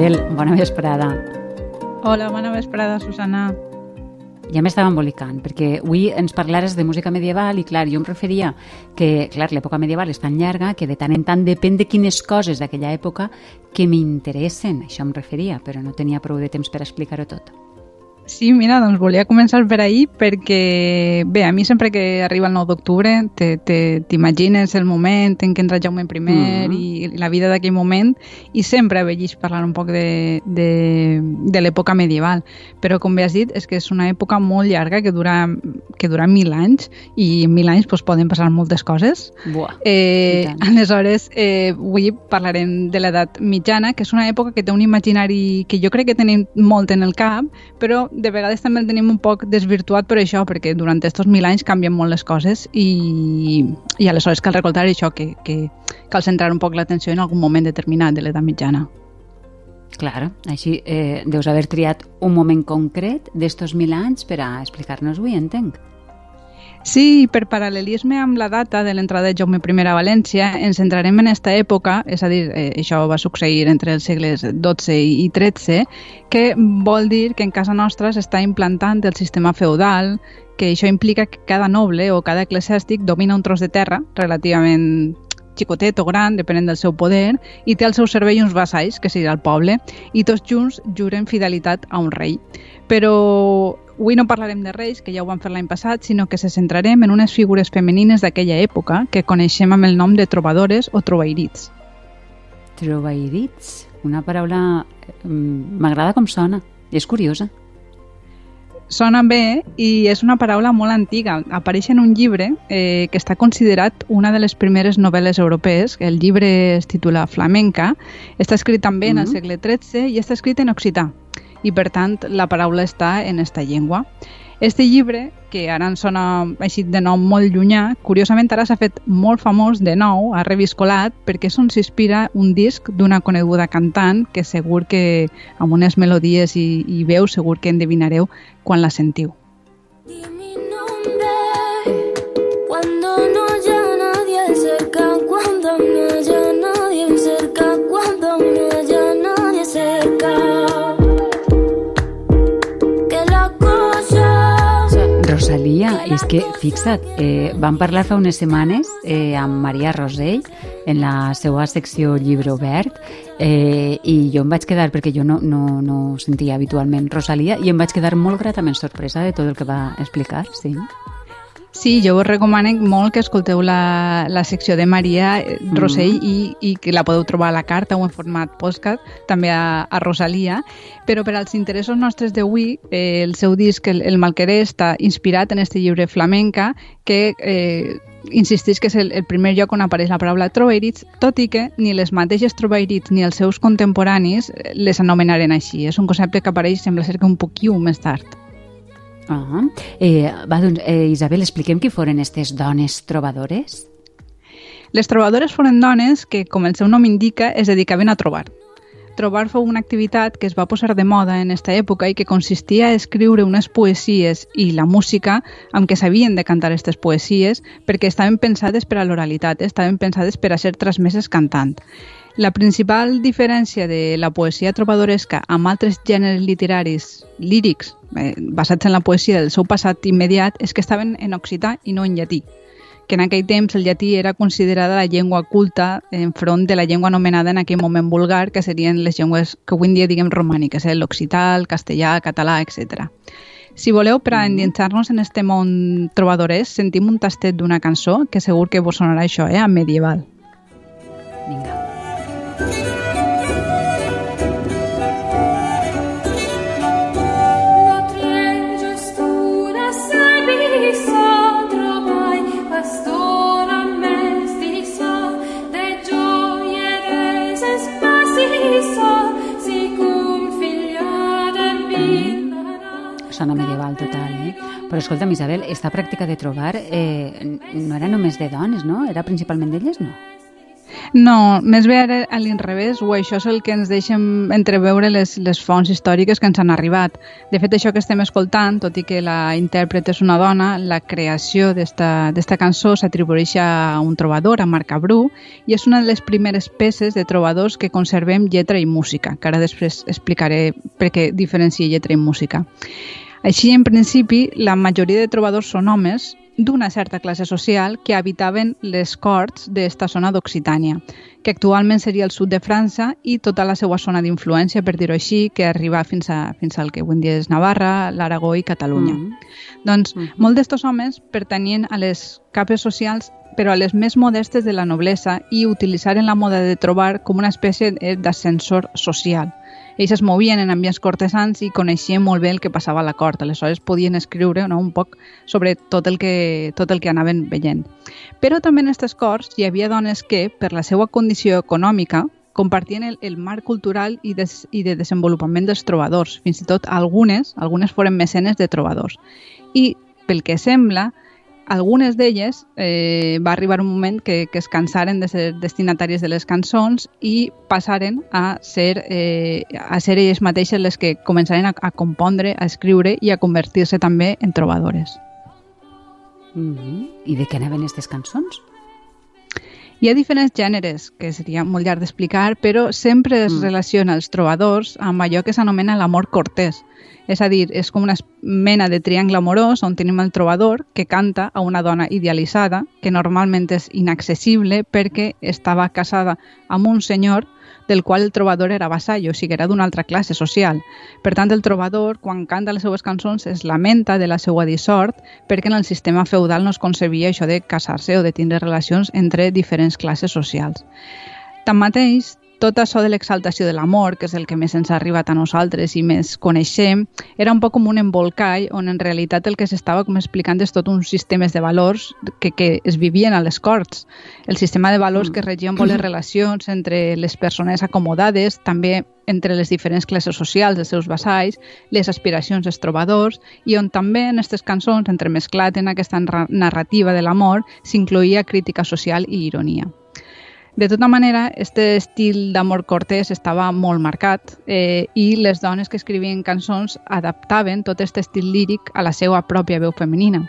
Isabel, bona vesprada. Hola, bona vesprada, Susana. Ja m'estava embolicant, perquè avui ens parlares de música medieval i, clar, jo em referia que, clar, l'època medieval és tan llarga que de tant en tant depèn de quines coses d'aquella època que m'interessen. Això em referia, però no tenia prou de temps per explicar-ho tot. Sí, mira, doncs volia començar per ahir perquè, bé, a mi sempre que arriba el 9 d'octubre t'imagines el moment en què entra Jaume I mm -hmm. i la vida d'aquell moment i sempre vegis parlar un poc de, de, de l'època medieval. Però, com bé has dit, és que és una època molt llarga que dura, que dura mil anys i en mil anys doncs, poden passar moltes coses. Buah, eh, aleshores, eh, avui parlarem de l'edat mitjana, que és una època que té un imaginari que jo crec que tenim molt en el cap, però de vegades també el tenim un poc desvirtuat per això, perquè durant aquests mil anys canvien molt les coses i, i aleshores cal recordar això, que, que cal centrar un poc l'atenció en algun moment determinat de l'edat mitjana. Clar, així eh, deus haver triat un moment concret d'estos mil anys per a explicar-nos-ho i entenc. Sí, per paral·lelisme amb la data de l'entrada de Jaume I a València, ens centrarem en aquesta època, és a dir, eh, això va succeir entre els segles XII i XIII, que vol dir que en casa nostra s'està implantant el sistema feudal, que això implica que cada noble o cada eclesiàstic domina un tros de terra relativament xicotet o gran, depenent del seu poder, i té al seu servei uns vassalls, que seria el poble, i tots junts juren fidelitat a un rei. Però Avui no parlarem de reis, que ja ho vam fer l'any passat, sinó que se centrarem en unes figures femenines d'aquella època que coneixem amb el nom de trobadores o trobairits. Trobairits? Una paraula... Mm, m'agrada com sona. És curiosa. Sona bé i és una paraula molt antiga. Apareix en un llibre eh, que està considerat una de les primeres novel·les europees. El llibre es titula Flamenca. Està escrit també mm -hmm. en el segle XIII i està escrit en occità i per tant la paraula està en esta llengua. Este llibre, que ara ens sona així de nom molt llunyà, curiosament ara s'ha fet molt famós de nou, ha reviscolat, perquè és on s'inspira un disc d'una coneguda cantant que segur que amb unes melodies i, i veus segur que endevinareu quan la sentiu. Dime és que, fixa't, eh, vam parlar fa unes setmanes eh, amb Maria Rosell en la seva secció Llibre Obert eh, i jo em vaig quedar, perquè jo no, no, no sentia habitualment Rosalia, i em vaig quedar molt gratament sorpresa de tot el que va explicar, sí. Sí, jo us recomano molt que escolteu la, la secció de Maria eh, Rossell mm. i, i que la podeu trobar a la carta o en format podcast, també a, a Rosalia. Però per als interessos nostres d'avui, eh, el seu disc, el, el Malqueré, està inspirat en este llibre flamenca que eh, insistís que és el, el primer lloc on apareix la paraula trobairits, tot i que ni les mateixes trobairits ni els seus contemporanis les anomenaren així. És un concepte que apareix, sembla ser que un poquiu més tard. -huh. eh, va, doncs, eh, Isabel, expliquem qui foren aquestes dones trobadores. Les trobadores foren dones que, com el seu nom indica, es dedicaven a trobar. Trobar fou una activitat que es va posar de moda en aquesta època i que consistia a escriure unes poesies i la música amb què s'havien de cantar aquestes poesies perquè estaven pensades per a l'oralitat, estaven pensades per a ser transmeses cantant. La principal diferència de la poesia trobadoresca amb altres gèneres literaris lírics eh, basats en la poesia del seu passat immediat és que estaven en occità i no en llatí que en aquell temps el llatí era considerada la llengua culta enfront de la llengua anomenada en aquell moment vulgar, que serien les llengües que avui en dia diguem romàniques, eh? l'occità, el castellà, el català, etc. Si voleu, per a mm-hmm. endinsar-nos en este món trobadores, sentim un tastet d'una cançó que segur que vos sonarà això, eh? a medieval. Sona medieval total, eh? Però escolta'm, Isabel, esta pràctica de trobar eh, no era només de dones, no? Era principalment d'elles, no? No, més bé ara a l'inrevés, o això és el que ens deixen entreveure les, les fonts històriques que ens han arribat. De fet, això que estem escoltant, tot i que la intèrpret és una dona, la creació d'esta cançó s'atribueix a un trobador, a Marc Abrú, i és una de les primeres peces de trobadors que conservem lletra i música, que ara després explicaré per què diferencia lletra i música. Així, en principi, la majoria de trobadors són homes, d'una certa classe social que habitaven les corts d'esta zona d'Occitània, que actualment seria el sud de França i tota la seva zona d'influència, per dir-ho així, que arriba fins, a, fins al que avui dia és Navarra, l'Aragó i Catalunya. Mm -hmm. Doncs mm -hmm. molts d'estos homes pertanyien a les capes socials però a les més modestes de la noblesa i utilitzaren la moda de trobar com una espècie d'ascensor social. Ells es movien en ambients cortesans i coneixien molt bé el que passava a la cort. Aleshores podien escriure no, un poc sobre tot el, que, tot el que anaven veient. Però també en aquestes corts hi havia dones que, per la seva condició econòmica, compartien el, el marc cultural i, des, i de desenvolupament dels trobadors. Fins i tot algunes, algunes foren mecenes de trobadors. I, pel que sembla, algunes d'elles eh, va arribar un moment que, que es cansaren de ser destinatàries de les cançons i passaren a ser, eh, a ser elles mateixes les que començaren a, a compondre, a escriure i a convertir-se també en trobadores. Mm -hmm. I de què anaven aquestes cançons? Hi ha diferents gèneres, que seria molt llarg d'explicar, però sempre es mm. relaciona els trobadors amb allò que s'anomena l'amor cortès, és a dir, és com una mena de triangle amorós on tenim el trobador que canta a una dona idealitzada, que normalment és inaccessible perquè estava casada amb un senyor del qual el trobador era vassall, o sigui, era d'una altra classe social. Per tant, el trobador, quan canta les seues cançons, es lamenta de la seva dissort perquè en el sistema feudal no es concebia això de casar-se o de tindre relacions entre diferents classes socials. Tanmateix, tot això de l'exaltació de l'amor, que és el que més ens ha arribat a nosaltres i més coneixem, era un poc com un embolcall on en realitat el que s'estava com explicant és tot uns sistemes de valors que, que es vivien a les corts. El sistema de valors que regien molt les relacions entre les persones acomodades, també entre les diferents classes socials dels seus vassalls, les aspiracions dels trobadors i on també en aquestes cançons, entremesclat en aquesta narrativa de l'amor, s'incloïa crítica social i ironia. De tota manera, este estil d'amor cortés estava molt marcat eh, i les dones que escrivien cançons adaptaven tot aquest estil líric a la seva pròpia veu femenina.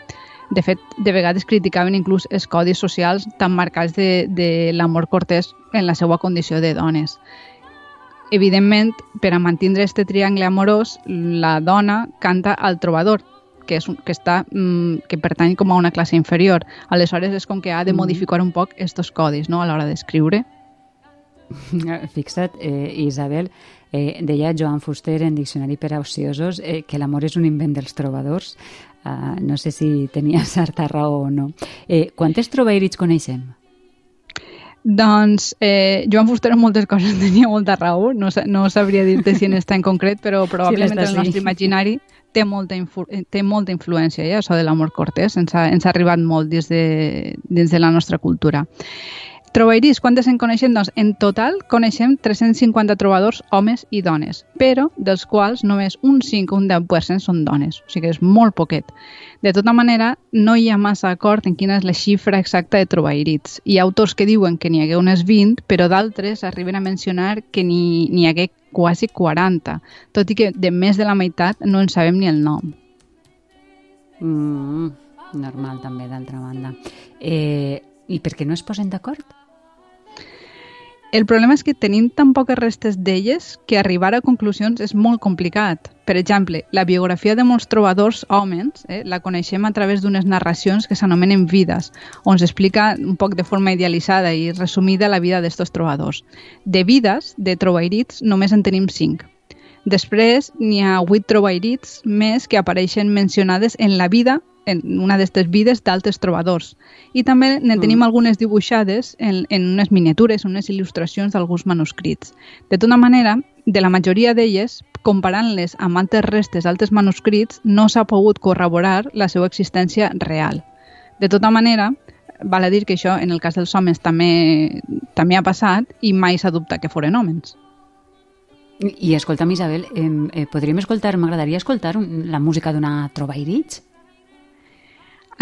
De fet, de vegades criticaven inclús els codis socials tan marcats de, de l'amor cortés en la seva condició de dones. Evidentment, per a mantenir aquest triangle amorós, la dona canta al trobador, que, és que, està, mm, que pertany com a una classe inferior. Aleshores és com que ha de mm. modificar un poc estos codis no? a l'hora d'escriure. Fixa't, eh, Isabel, eh, deia Joan Fuster en Diccionari per a ociosos eh, que l'amor és un invent dels trobadors. Uh, no sé si tenia certa raó o no. Eh, quantes trobairits coneixem? Doncs eh, Joan Fuster en moltes coses tenia molta raó, no, no sabria dir-te si en està en concret, però probablement sí, el nostre imaginari té molta, eh, té molta influència, ja, això de l'amor cortés, ens ha, ens ha arribat molt dins de, dins de la nostra cultura. Trobairis, quantes en coneixem? Doncs en total coneixem 350 trobadors homes i dones, però dels quals només un 5 o un 10% són dones, o sigui que és molt poquet. De tota manera, no hi ha massa acord en quina és la xifra exacta de trobairits. Hi ha autors que diuen que n'hi hagué unes 20, però d'altres arriben a mencionar que n'hi hagué quasi 40, tot i que de més de la meitat no en sabem ni el nom. Mm, normal també, d'altra banda. Eh, I per què no es posen d'acord? El problema és que tenim tan poques restes d'elles que arribar a conclusions és molt complicat. Per exemple, la biografia de molts trobadors homes eh, la coneixem a través d'unes narracions que s'anomenen vides, on s'explica un poc de forma idealitzada i resumida la vida d'estos trobadors. De vides, de trobairits, només en tenim cinc. Després n'hi ha vuit trobairits més que apareixen mencionades en la vida en una d'aquestes vides d'altres trobadors. I també ne tenim mm. algunes dibuixades en, en unes miniatures, unes il·lustracions d'alguns manuscrits. De tota manera, de la majoria d'elles, comparant-les amb altres restes d'altres manuscrits, no s'ha pogut corroborar la seva existència real. De tota manera, val a dir que això, en el cas dels homes, també, també ha passat i mai s'ha dubtat que foren homes. I escolta'm, Isabel, eh, eh, podríem escoltar, m'agradaria escoltar un, la música d'una Trobairich?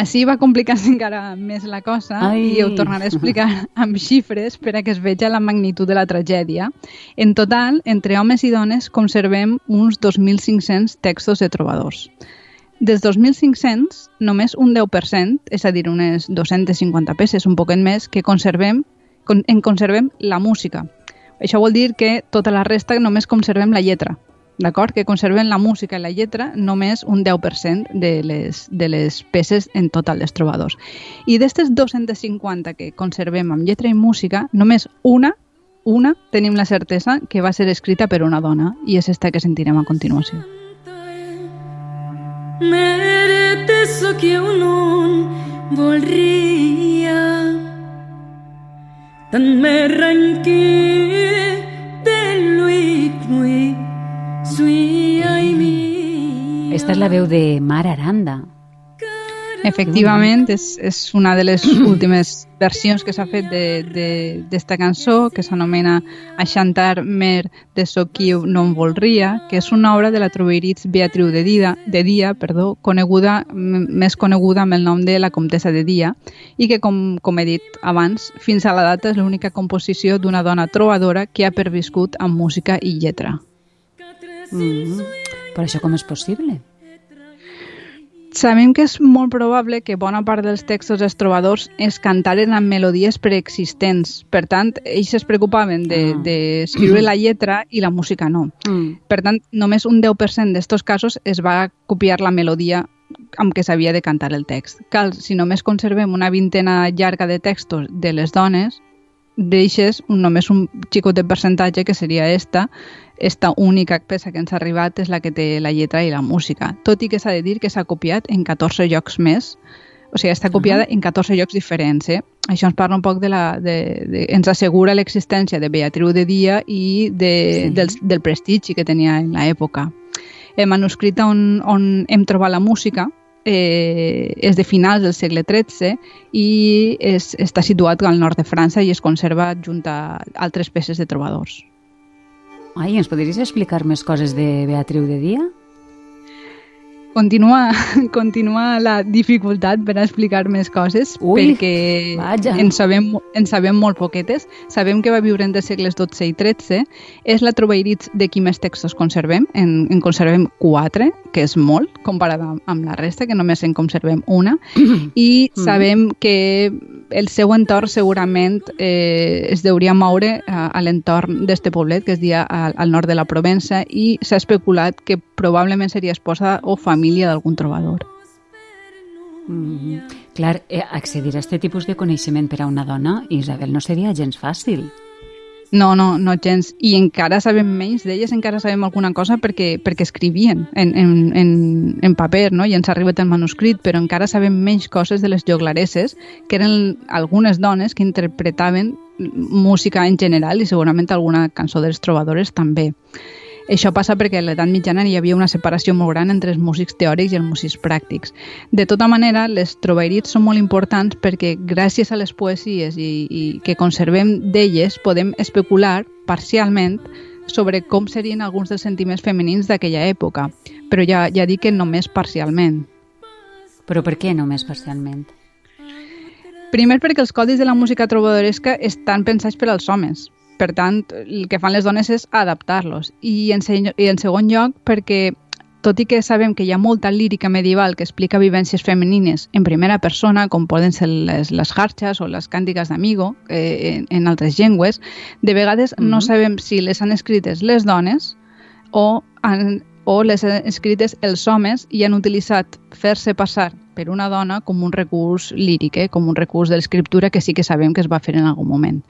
Així va complicar-se encara més la cosa Ai. i ho tornaré a explicar amb xifres per a que es veja la magnitud de la tragèdia. En total, entre homes i dones, conservem uns 2.500 textos de trobadors. Dels 2.500, només un 10%, és a dir, unes 250 peces, un poquet més, que conservem, con, en conservem la música. Això vol dir que tota la resta només conservem la lletra, d'acord? Que conserven la música i la lletra només un 10% de les, de les peces en total dels trobadors. I d'aquestes 250 que conservem amb lletra i música, només una, una, tenim la certesa que va ser escrita per una dona i és esta que sentirem a continuació. Merete so que eu non volria Tan me arranqué és la veu de Mar Aranda. Efectivament, és, és una de les últimes versions que s'ha fet d'esta cançó, que s'anomena A xantar mer de Soquiu non volria, que és una obra de la troveritz Beatriu de Dia, de Dia perdó, coneguda, més coneguda amb el nom de la Comtessa de Dia, i que, com, com he dit abans, fins a la data és l'única composició d'una dona trobadora que ha perviscut amb música i lletra. Mm. Però això com és possible? Sabem que és molt probable que bona part dels textos dels trobadors es cantaren amb melodies preexistents. Per tant, ells es preocupaven d'escriure de, la lletra i la música no. Mm. Per tant, només un 10% d'estos casos es va copiar la melodia amb què s'havia de cantar el text. Cal, si només conservem una vintena llarga de textos de les dones, deixes només un xicot de percentatge que seria esta, esta única peça que ens ha arribat és la que té la lletra i la música. Tot i que s'ha de dir que s'ha copiat en 14 llocs més, o sigui, està copiada en 14 llocs diferents. Eh? Això ens parla un poc de la... De, de, ens assegura l'existència de Beatriu de Dia i de, Sí. del, del prestigi que tenia en l'època. El manuscrit on, on hem trobat la música eh, és de finals del segle XIII i és, està situat al nord de França i es conserva junt a altres peces de trobadors. Ai, ens podries explicar més coses de Beatriu de Dia? Continua, continua la dificultat per explicar més coses Ui, perquè vaja. en sabem, en sabem molt poquetes. Sabem que va viure entre segles XII i XIII. És la troveïritz de qui més textos conservem. En, en conservem quatre, que és molt, comparat amb, amb la resta, que només en conservem una. I sabem que el seu entorn segurament eh, es deuria moure a, a l'entorn d'este poblet, que es dia al, al nord de la Provença, i s'ha especulat que probablement seria esposa o família d'algun trobador. Mm. Clar, eh, accedir a aquest tipus de coneixement per a una dona, Isabel, no seria gens fàcil. No, no, no gens. I encara sabem menys d'elles, encara sabem alguna cosa perquè, perquè escrivien en, en, en, en paper, no? i ens ha arribat el manuscrit, però encara sabem menys coses de les joglaresses, que eren algunes dones que interpretaven música en general i segurament alguna cançó dels trobadores també. Això passa perquè a l'edat mitjana hi havia una separació molt gran entre els músics teòrics i els músics pràctics. De tota manera, les trobairits són molt importants perquè gràcies a les poesies i, i que conservem d'elles podem especular parcialment sobre com serien alguns dels sentiments femenins d'aquella època, però ja, ja dic que només parcialment. Però per què només parcialment? Primer perquè els codis de la música trobadoresca estan pensats per als homes. Per tant, el que fan les dones és adaptar-los. I en, se i en segon lloc perquè tot i que sabem que hi ha molta lírica medieval que explica vivències femenines en primera persona, com poden ser les, les harxes o les càntiques d'amigo eh, en, en altres llengües, de vegades mm -hmm. no sabem si les han escrites les dones o, han, o les han escrites els homes i han utilitzat fer-se passar per una dona com un recurs líric, eh? com un recurs de l'escriptura que sí que sabem que es va fer en algun moment.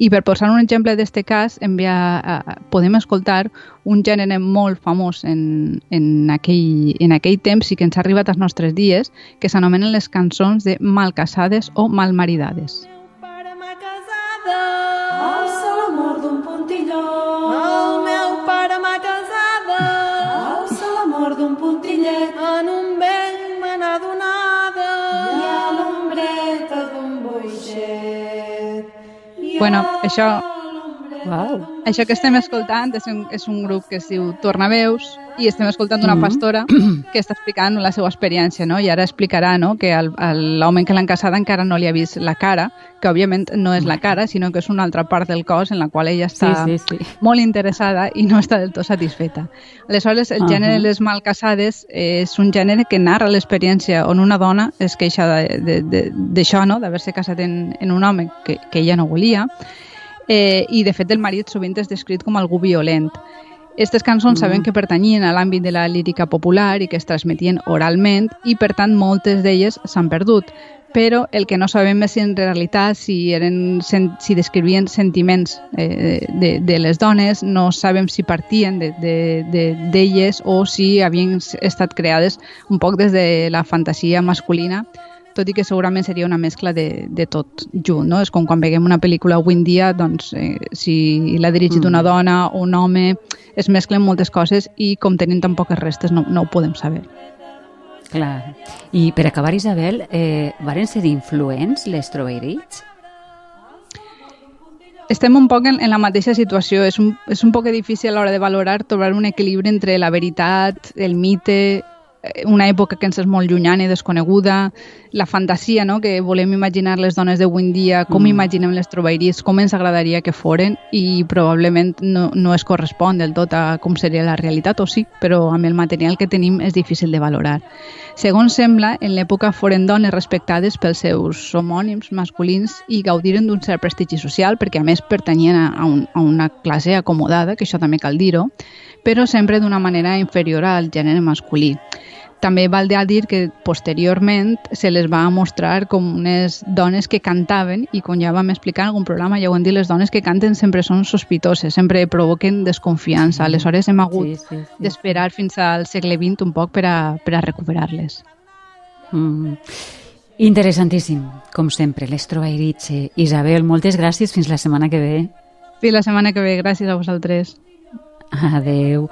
I per posar un exemple d'este cas, envia, uh, podem escoltar un gènere molt famós en, en, aquell, en aquell temps i que ens ha arribat als nostres dies, que s'anomenen les cançons de malcasades o malmaridades. Bueno, això, Uau! això que estem escoltant és un, és un grup que es diu Tornaveus i estem escoltant una pastora que està explicant la seva experiència, no? I ara explicarà no? que l'home que l'han casada encara no li ha vist la cara, que òbviament no és la cara, sinó que és una altra part del cos en la qual ella està sí, sí, sí. molt interessada i no està del tot satisfeta. Aleshores, el uh -huh. gènere de les malcasades és un gènere que narra l'experiència on una dona es queixa d'això, no? d'haver-se casat en, en un home que, que ella no volia, eh, i de fet el marit sovint és descrit com algú violent. Aquestes cançons mm. sabem que pertanyien a l'àmbit de la lírica popular i que es transmetien oralment i, per tant, moltes d'elles s'han perdut. Però el que no sabem és si en realitat si, eren, si descrivien sentiments eh, de, de les dones, no sabem si partien d'elles de, de, de, o si havien estat creades un poc des de la fantasia masculina tot i que segurament seria una mescla de, de tot junt, no? És com quan veiem una pel·lícula avui en dia, doncs, eh, si l'ha dirigit mm. una dona o un home, es mesclen moltes coses i com tenim tan poques restes no, no ho podem saber. Clar. I per acabar, Isabel, eh, varen ser influents les Troveirits? Estem un poc en, en la mateixa situació. És un, és un poc difícil a l'hora de valorar, trobar un equilibri entre la veritat, el mite, una època que ens és molt llunyana i desconeguda, la fantasia, no? que volem imaginar les dones d'avui en dia, com mm. imaginem les trobairies, com ens agradaria que foren i probablement no, no es correspon del tot a com seria la realitat, o sí, però amb el material que tenim és difícil de valorar. Segons sembla, en l'època foren dones respectades pels seus homònims masculins i gaudiren d'un cert prestigi social perquè a més pertanyien a, un, a una classe acomodada, que això també cal dir-ho, però sempre d'una manera inferior al gènere masculí. També val a dir que posteriorment se les va mostrar com unes dones que cantaven i com ja vam explicar en algun programa, ja ho hem dit, les dones que canten sempre són sospitoses, sempre provoquen desconfiança. Aleshores hem hagut sí, sí, sí. d'esperar fins al segle XX un poc per a, per a recuperar-les. Mm. Interessantíssim, com sempre, les Trobairiche. Isabel, moltes gràcies. Fins la setmana que ve. Fins la setmana que ve. Gràcies a vosaltres. Adeu.